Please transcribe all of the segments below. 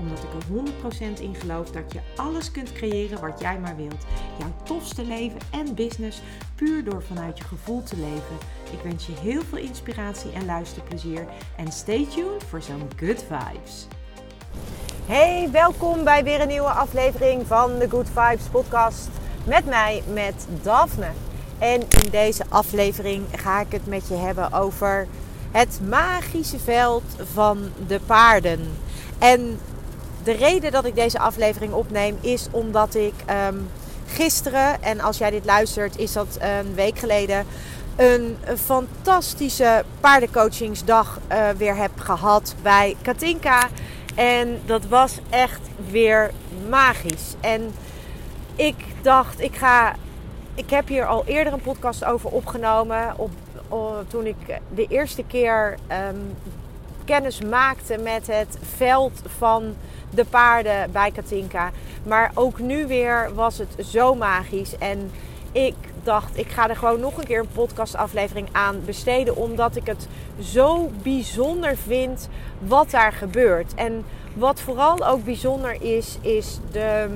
Omdat ik er 100% in geloof dat je alles kunt creëren wat jij maar wilt. Jouw tofste leven en business puur door vanuit je gevoel te leven. Ik wens je heel veel inspiratie en luisterplezier. En stay tuned voor zo'n good vibes. Hey, welkom bij weer een nieuwe aflevering van de Good Vibes podcast. Met mij, met Daphne. En in deze aflevering ga ik het met je hebben over het magische veld van de paarden. En de reden dat ik deze aflevering opneem is omdat ik ehm, gisteren, en als jij dit luistert, is dat een week geleden, een fantastische paardencoachingsdag uh, weer heb gehad bij Katinka. En dat was echt weer magisch. En ik dacht, ik ga. Ik heb hier al eerder een podcast over opgenomen. Op, toen ik de eerste keer um, kennis maakte met het veld van de paarden bij Katinka. Maar ook nu weer was het zo magisch. En ik dacht, ik ga er gewoon nog een keer een podcastaflevering aan besteden. Omdat ik het zo bijzonder vind wat daar gebeurt. En wat vooral ook bijzonder is, is de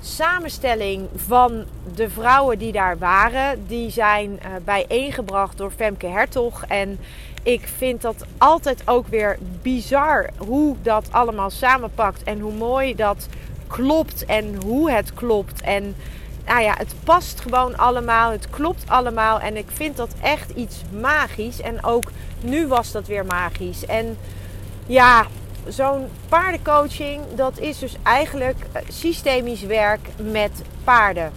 samenstelling van de vrouwen die daar waren. Die zijn uh, bijeengebracht door Femke Hertog. En ik vind dat altijd ook weer bizar hoe dat allemaal samenpakt. En hoe mooi dat klopt en hoe het klopt. En nou ja, het past gewoon allemaal. Het klopt allemaal. En ik vind dat echt iets magisch. En ook nu was dat weer magisch. En ja, zo'n paardencoaching, dat is dus eigenlijk eh, systemisch werk met paarden.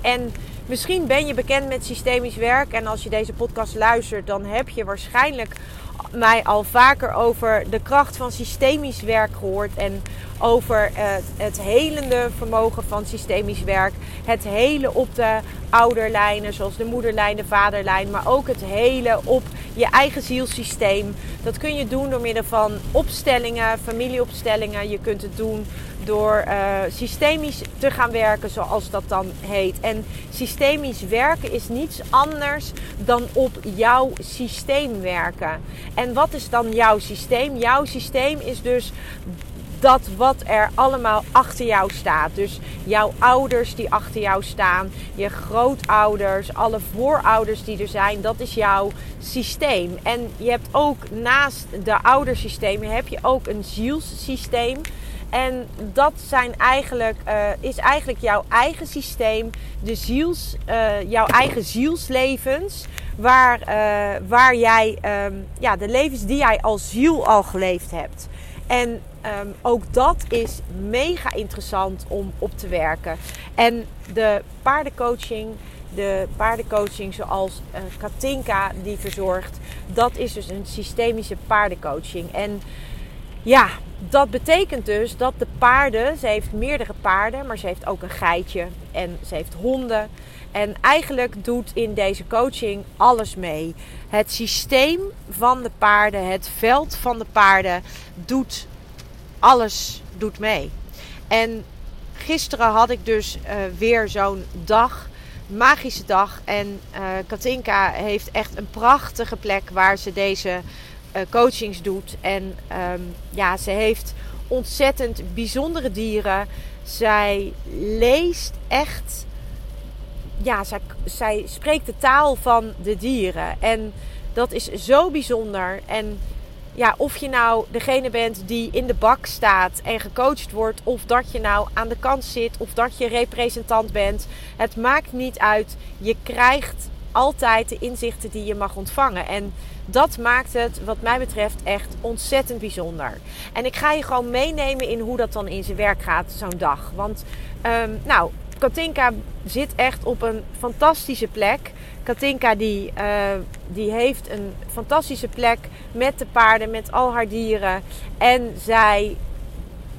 En misschien ben je bekend met systemisch werk. En als je deze podcast luistert, dan heb je waarschijnlijk mij al vaker over de kracht van systemisch werk gehoord. En over het, het helende vermogen van systemisch werk. Het hele op de ouderlijnen, zoals de moederlijn, de vaderlijn. Maar ook het hele op je eigen zielsysteem. Dat kun je doen door middel van opstellingen, familieopstellingen. Je kunt het doen door uh, systemisch te gaan werken, zoals dat dan heet. En systemisch werken is niets anders dan op jouw systeem werken. En wat is dan jouw systeem? Jouw systeem is dus dat wat er allemaal achter jou staat. Dus jouw ouders die achter jou staan, je grootouders, alle voorouders die er zijn, dat is jouw systeem. En je hebt ook naast de oudersystemen heb je ook een zielssysteem. En dat zijn eigenlijk, uh, is eigenlijk jouw eigen systeem, de ziels, uh, jouw eigen zielslevens. Waar, uh, waar jij um, ja, de levens die jij als ziel al geleefd hebt. En um, ook dat is mega interessant om op te werken. En de paardencoaching, de paardencoaching zoals Katinka die verzorgt, dat is dus een systemische paardencoaching. En ja, dat betekent dus dat de paarden, ze heeft meerdere paarden, maar ze heeft ook een geitje en ze heeft honden. En eigenlijk doet in deze coaching alles mee. Het systeem van de paarden, het veld van de paarden doet alles doet mee. En gisteren had ik dus uh, weer zo'n dag, magische dag. En uh, Katinka heeft echt een prachtige plek waar ze deze uh, coachings doet. En um, ja, ze heeft ontzettend bijzondere dieren. Zij leest echt. Ja, zij, zij spreekt de taal van de dieren. En dat is zo bijzonder. En ja, of je nou degene bent die in de bak staat en gecoacht wordt, of dat je nou aan de kant zit, of dat je representant bent. Het maakt niet uit. Je krijgt altijd de inzichten die je mag ontvangen. En dat maakt het, wat mij betreft, echt ontzettend bijzonder. En ik ga je gewoon meenemen in hoe dat dan in zijn werk gaat, zo'n dag. Want, um, nou, Katinka zit echt op een fantastische plek. Katinka die, uh, die heeft een fantastische plek met de paarden, met al haar dieren. En zij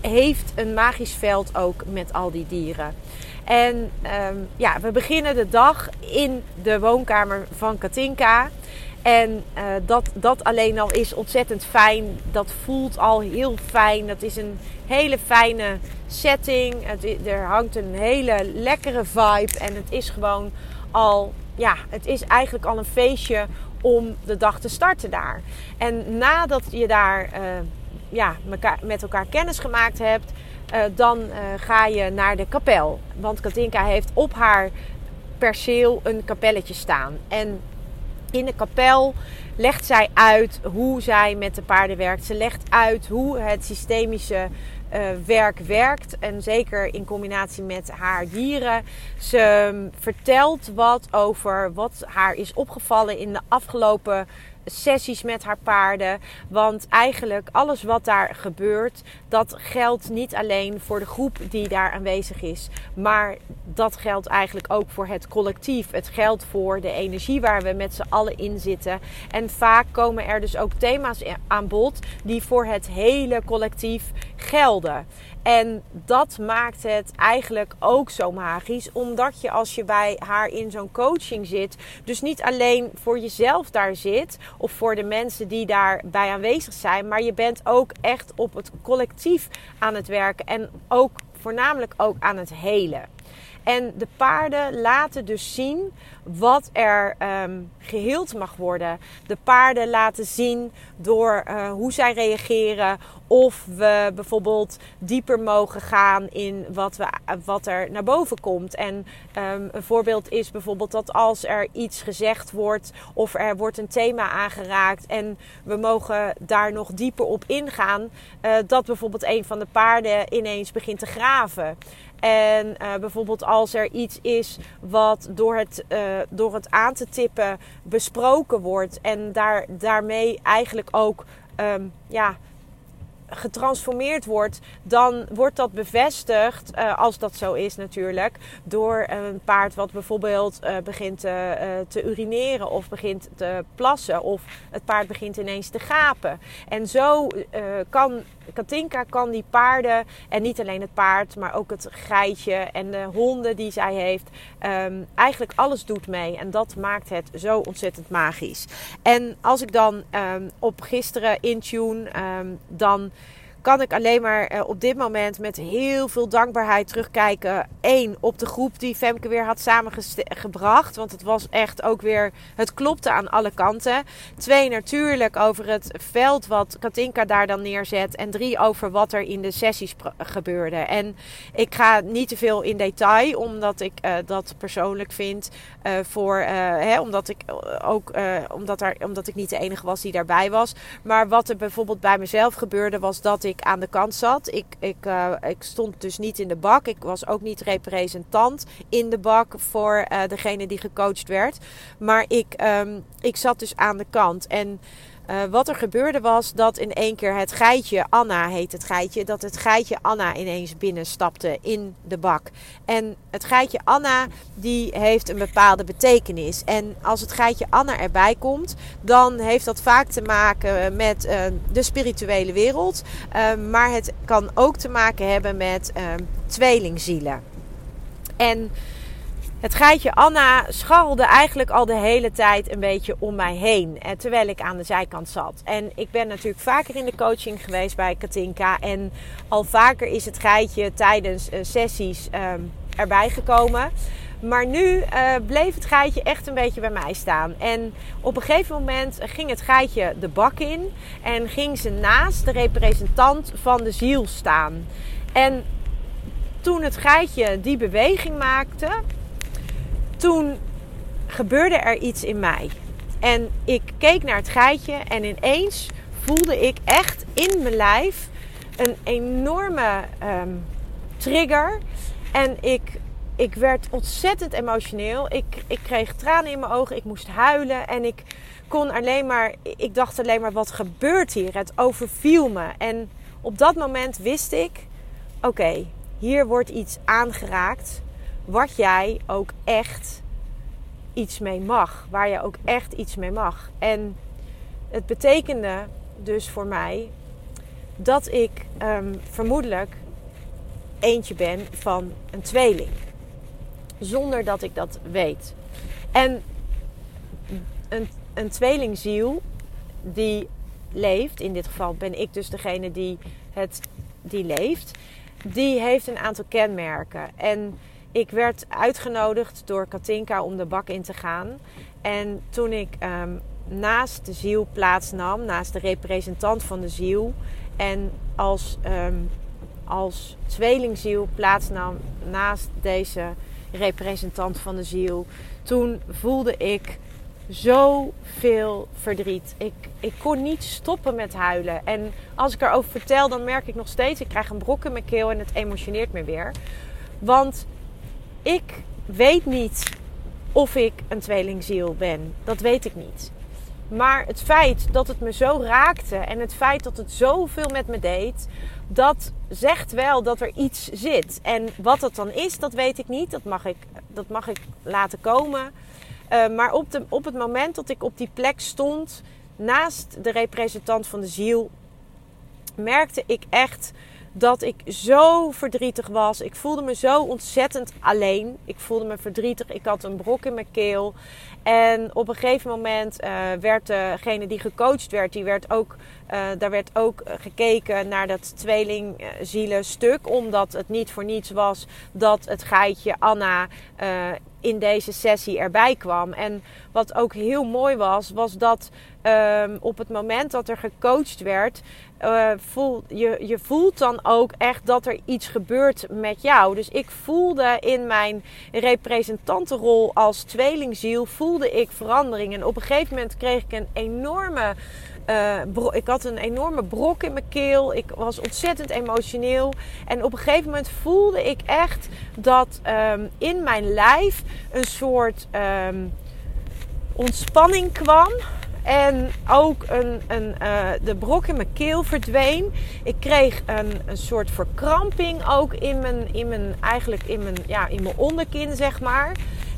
heeft een magisch veld ook met al die dieren. En ehm, ja, we beginnen de dag in de woonkamer van Katinka. En uh, dat, dat alleen al is ontzettend fijn. Dat voelt al heel fijn. Dat is een hele fijne setting. Er hangt een hele lekkere vibe. En het is gewoon al, ja, het is eigenlijk al een feestje om de dag te starten daar. En nadat je daar uh, ja, met elkaar kennis gemaakt hebt, uh, dan ga je naar de kapel. Want Katinka heeft op haar perceel een kapelletje staan. En in de kapel legt zij uit hoe zij met de paarden werkt. Ze legt uit hoe het systemische uh, werk werkt. En zeker in combinatie met haar dieren. Ze um, vertelt wat over wat haar is opgevallen in de afgelopen sessies met haar paarden. Want eigenlijk alles wat daar gebeurt, dat geldt niet alleen voor de groep die daar aanwezig is. Maar dat geldt eigenlijk ook voor het collectief. Het geldt voor de energie waar we met z'n allen in zitten. En vaak komen er dus ook thema's aan bod die voor het hele collectief gelden. En dat maakt het eigenlijk ook zo magisch. Omdat je als je bij haar in zo'n coaching zit, dus niet alleen voor jezelf daar zit of voor de mensen die daarbij aanwezig zijn, maar je bent ook echt op het collectief aan het werken en ook voornamelijk ook aan het helen. En de paarden laten dus zien wat er um, geheeld mag worden. De paarden laten zien door uh, hoe zij reageren. Of we bijvoorbeeld dieper mogen gaan in wat, we, wat er naar boven komt. En um, een voorbeeld is bijvoorbeeld dat als er iets gezegd wordt of er wordt een thema aangeraakt en we mogen daar nog dieper op ingaan, uh, dat bijvoorbeeld een van de paarden ineens begint te graven. En uh, bijvoorbeeld als er iets is wat door het, uh, door het aan te tippen besproken wordt en daar, daarmee eigenlijk ook um, ja, getransformeerd wordt, dan wordt dat bevestigd, uh, als dat zo is natuurlijk, door een paard wat bijvoorbeeld uh, begint te, uh, te, urineren of begint te plassen of het paard begint ineens te gapen. En zo kan Katinka kan die paarden, en niet alleen het paard, maar ook het geitje en de honden die zij heeft, um, eigenlijk alles doet mee. En dat maakt het zo ontzettend magisch. En als ik dan um, op gisteren intune, um, dan kan ik alleen maar uh, op dit moment met heel veel dankbaarheid terugkijken. Eén, op de groep die Femke weer had samengebracht. Want het was echt ook weer, het klopte aan alle kanten. Twee, natuurlijk over het veld wat Katinka daar dan neerzet. En drie, over wat er in de sessies gebeurde. En ik ga niet te veel in detail, omdat ik uh, dat persoonlijk vind. Uh, voor, hè, omdat ik ook, omdat, er, omdat ik niet de enige was die daarbij was. Maar wat er bijvoorbeeld bij mezelf gebeurde, was dat ik aan de kant zat. Ik, ik, uh, ik stond dus niet in de bak. Ik was ook niet representant in de bak voor uh, degene die gecoacht werd. Maar ik, um, ik zat dus aan de kant. En uh, wat er gebeurde was dat in één keer het geitje, Anna heet het geitje, dat het geitje Anna ineens binnenstapte in de bak. En het geitje Anna, die heeft een bepaalde betekenis. En als het geitje Anna erbij komt, dan heeft dat vaak te maken met uh, de spirituele wereld. Uh, maar het kan ook te maken hebben met tweelingzielen. En het geitje Anna scharrelde eigenlijk al de hele tijd een beetje om mij heen. Eh, terwijl ik aan de zijkant zat. En ik ben natuurlijk vaker in de coaching geweest bij Katinka. En al vaker is het geitje tijdens uh, sessies um, erbij gekomen. Maar nu uh, bleef het geitje echt een beetje bij mij staan. En op een gegeven moment ging het geitje de bak in. En ging ze naast de representant van de ziel staan. En toen het geitje die beweging maakte toen gebeurde er iets in mij. En ik keek naar het geitje en ineens voelde ik echt in mijn lijf een enorme um, trigger. En ik, ik werd ontzettend emotioneel. Ik, ik kreeg tranen in mijn ogen. Ik moest huilen. En ik kon alleen maar. Ik dacht alleen maar: wat gebeurt hier? Het overviel me. En op dat moment wist ik: oké, hier wordt iets aangeraakt wat jij ook echt iets mee mag. Waar je ook echt iets mee mag. En het betekende dus voor mij dat ik um, vermoedelijk eentje ben van een tweeling. zonder dat ik dat weet. En een, een tweelingziel die leeft, in dit geval ben ik dus degene die het die leeft, die heeft een aantal kenmerken. En ik werd uitgenodigd door Katinka om de bak in te gaan. En toen ik ehm, naast de ziel plaatsnam, naast de representant van de ziel, en als, um, als tweelingziel plaatsnam naast deze representant van de ziel, toen voelde ik zoveel verdriet. Ik, ik kon niet stoppen met huilen. En als ik erover vertel, dan merk ik nog steeds, ik krijg een brok in mijn keel en het emotioneert me weer. Want ik weet niet of ik een tweelingziel ben. Dat weet ik niet. Maar het feit dat het me zo raakte en het feit dat het zoveel met me deed, dat zegt wel dat er iets zit. En wat dat dan is, dat weet ik niet. Dat mag ik, dat mag ik laten komen. Uh, maar op, de, op het moment dat ik op die plek stond, naast de representant van de ziel, merkte ik echt dat ik zo verdrietig was. Ik voelde me zo ontzettend alleen. Ik voelde me verdrietig. Ik had een brok in mijn keel. En op een gegeven moment uh, werd degene die gecoacht werd, die werd ook, uh, daar werd ook gekeken naar dat tweelingzielen stuk. Omdat het niet voor niets was dat het geitje Anna uh, in deze sessie erbij kwam. En wat ook heel mooi was, was dat um, op het moment dat er gecoacht werd, voel, je, je voelt dan ook echt dat er iets gebeurt met jou. Dus ik voelde in mijn representantenrol als tweelingziel, voelde ik verandering. En op een gegeven moment kreeg ik een enorme... Uh, ik had een enorme brok in mijn keel. Ik was ontzettend emotioneel. En op een gegeven moment voelde ik echt dat um, in mijn lijf een soort um, ontspanning kwam. En ook een, een, uh, de brok in mijn keel verdween. Ik kreeg een, een soort verkramping ook in mijn, in mijn, eigenlijk in mijn, ja, in mijn onderkin, zeg maar.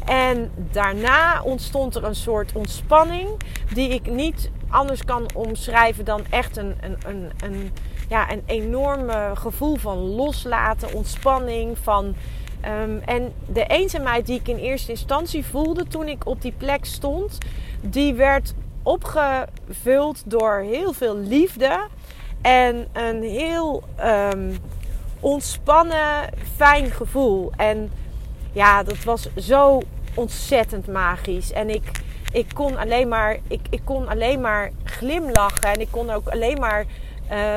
En daarna ontstond er een soort ontspanning die ik niet anders kan omschrijven dan echt een, een, een, een, ja, een enorme gevoel van loslaten, ontspanning, van... Um, en de eenzaamheid die ik in eerste instantie voelde toen ik op die plek stond, die werd opgevuld door heel veel liefde en een heel um, ontspannen, fijn gevoel. En ja, dat was zo ontzettend magisch. En ik, ik, kon, alleen maar, ik, ik kon alleen maar glimlachen en ik kon ook alleen maar.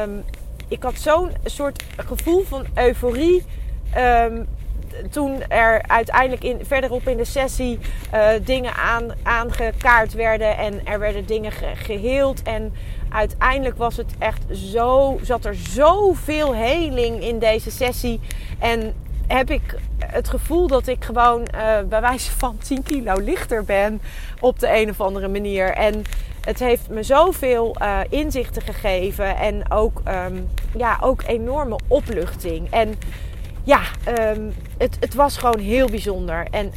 Um, ik had zo'n soort gevoel van euforie. Um, toen er uiteindelijk in, verderop in de sessie uh, dingen aan, aangekaart werden en er werden dingen ge, geheeld. En uiteindelijk was het echt zo, zat er zoveel heling in deze sessie. En heb ik het gevoel dat ik gewoon uh, bij wijze van 10 kilo lichter ben op de een of andere manier. En het heeft me zoveel uh, inzichten gegeven en ook, um, ja, ook enorme opluchting. En ja, um, het, het was gewoon heel bijzonder. En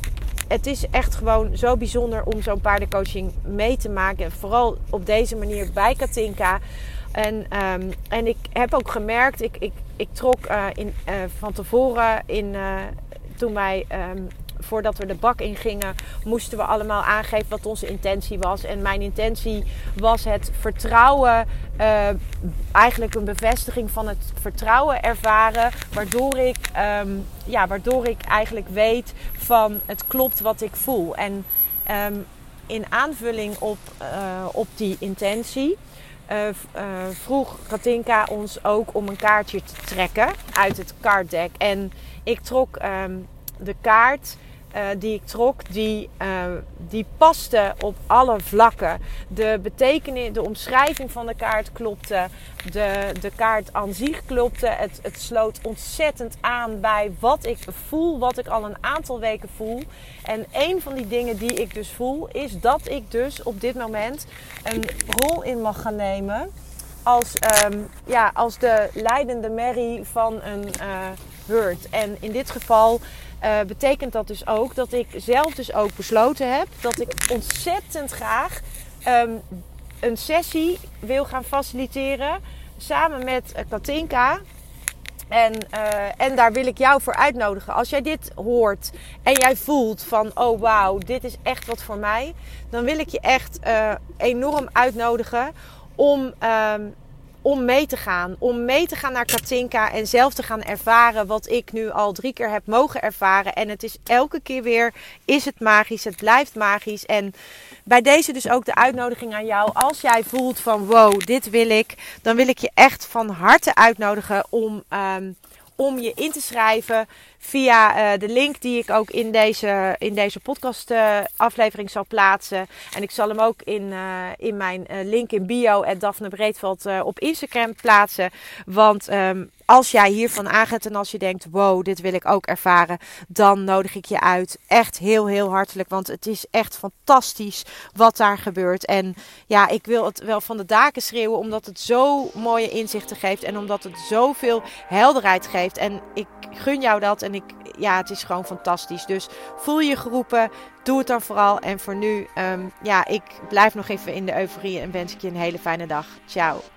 het is echt gewoon zo bijzonder om zo'n paardencoaching mee te maken. Vooral op deze manier bij Katinka. En, um, en ik heb ook gemerkt, ik, ik, ik trok uh, in, uh, van tevoren in, uh, toen wij um, voordat we de bak in gingen, moesten we allemaal aangeven wat onze intentie was. En mijn intentie was het vertrouwen, eigenlijk een bevestiging van het vertrouwen ervaren, waardoor ik, um, ja, waardoor ik eigenlijk weet van het klopt wat ik voel. En um, in aanvulling op, op die intentie. Uh, uh, vroeg Katinka ons ook om een kaartje te trekken uit het kaartdek. En ik trok um, de kaart uh, die ik trok, die, uh, die paste op alle vlakken. De betekenis, de omschrijving van de kaart klopte. De, de kaart aan zich klopte. Het, het sloot ontzettend aan bij wat ik voel, wat ik al een aantal weken voel. En een van die dingen die ik dus voel, is dat ik dus op dit moment een rol in mag gaan nemen. Als, um, ja, als de leidende merrie van een uh, En in dit geval uh, betekent dat dus ook dat ik zelf dus ook besloten heb dat ik ontzettend graag um, een sessie wil gaan faciliteren samen met uh, Katinka. En, uh, en daar wil ik jou voor uitnodigen. Als jij dit hoort en jij voelt van, oh wauw, dit is echt wat voor mij. Dan wil ik je echt enorm uitnodigen om, um, om mee te gaan. Om mee te gaan naar Katinka en zelf te gaan ervaren wat ik nu al drie keer heb mogen ervaren. En het is elke keer weer, is het magisch, het blijft magisch. En bij deze dus ook de uitnodiging aan jou. Als jij voelt van wow, dit wil ik. Dan wil ik je echt van harte uitnodigen om, um, om je in te schrijven via uh, de link die ik ook in deze, in deze podcast uh, aflevering zal plaatsen. En ik zal hem ook in, uh, in mijn link in bio, at Daphne Breedveld, op Instagram plaatsen. Want um, als jij hiervan aangaat en als je denkt, wow, dit wil ik ook ervaren, dan nodig ik je uit. Echt heel, heel hartelijk, want het is echt fantastisch wat daar gebeurt. En ja, ik wil het wel van de daken schreeuwen, omdat het zo mooie inzichten geeft en omdat het zoveel helderheid geeft. En ik gun jou dat en ik, ja, het is gewoon fantastisch. Dus voel je geroepen, doe het dan vooral. En voor nu, um, ja, ik blijf nog even in de euforie en wens ik je een hele fijne dag. Ciao.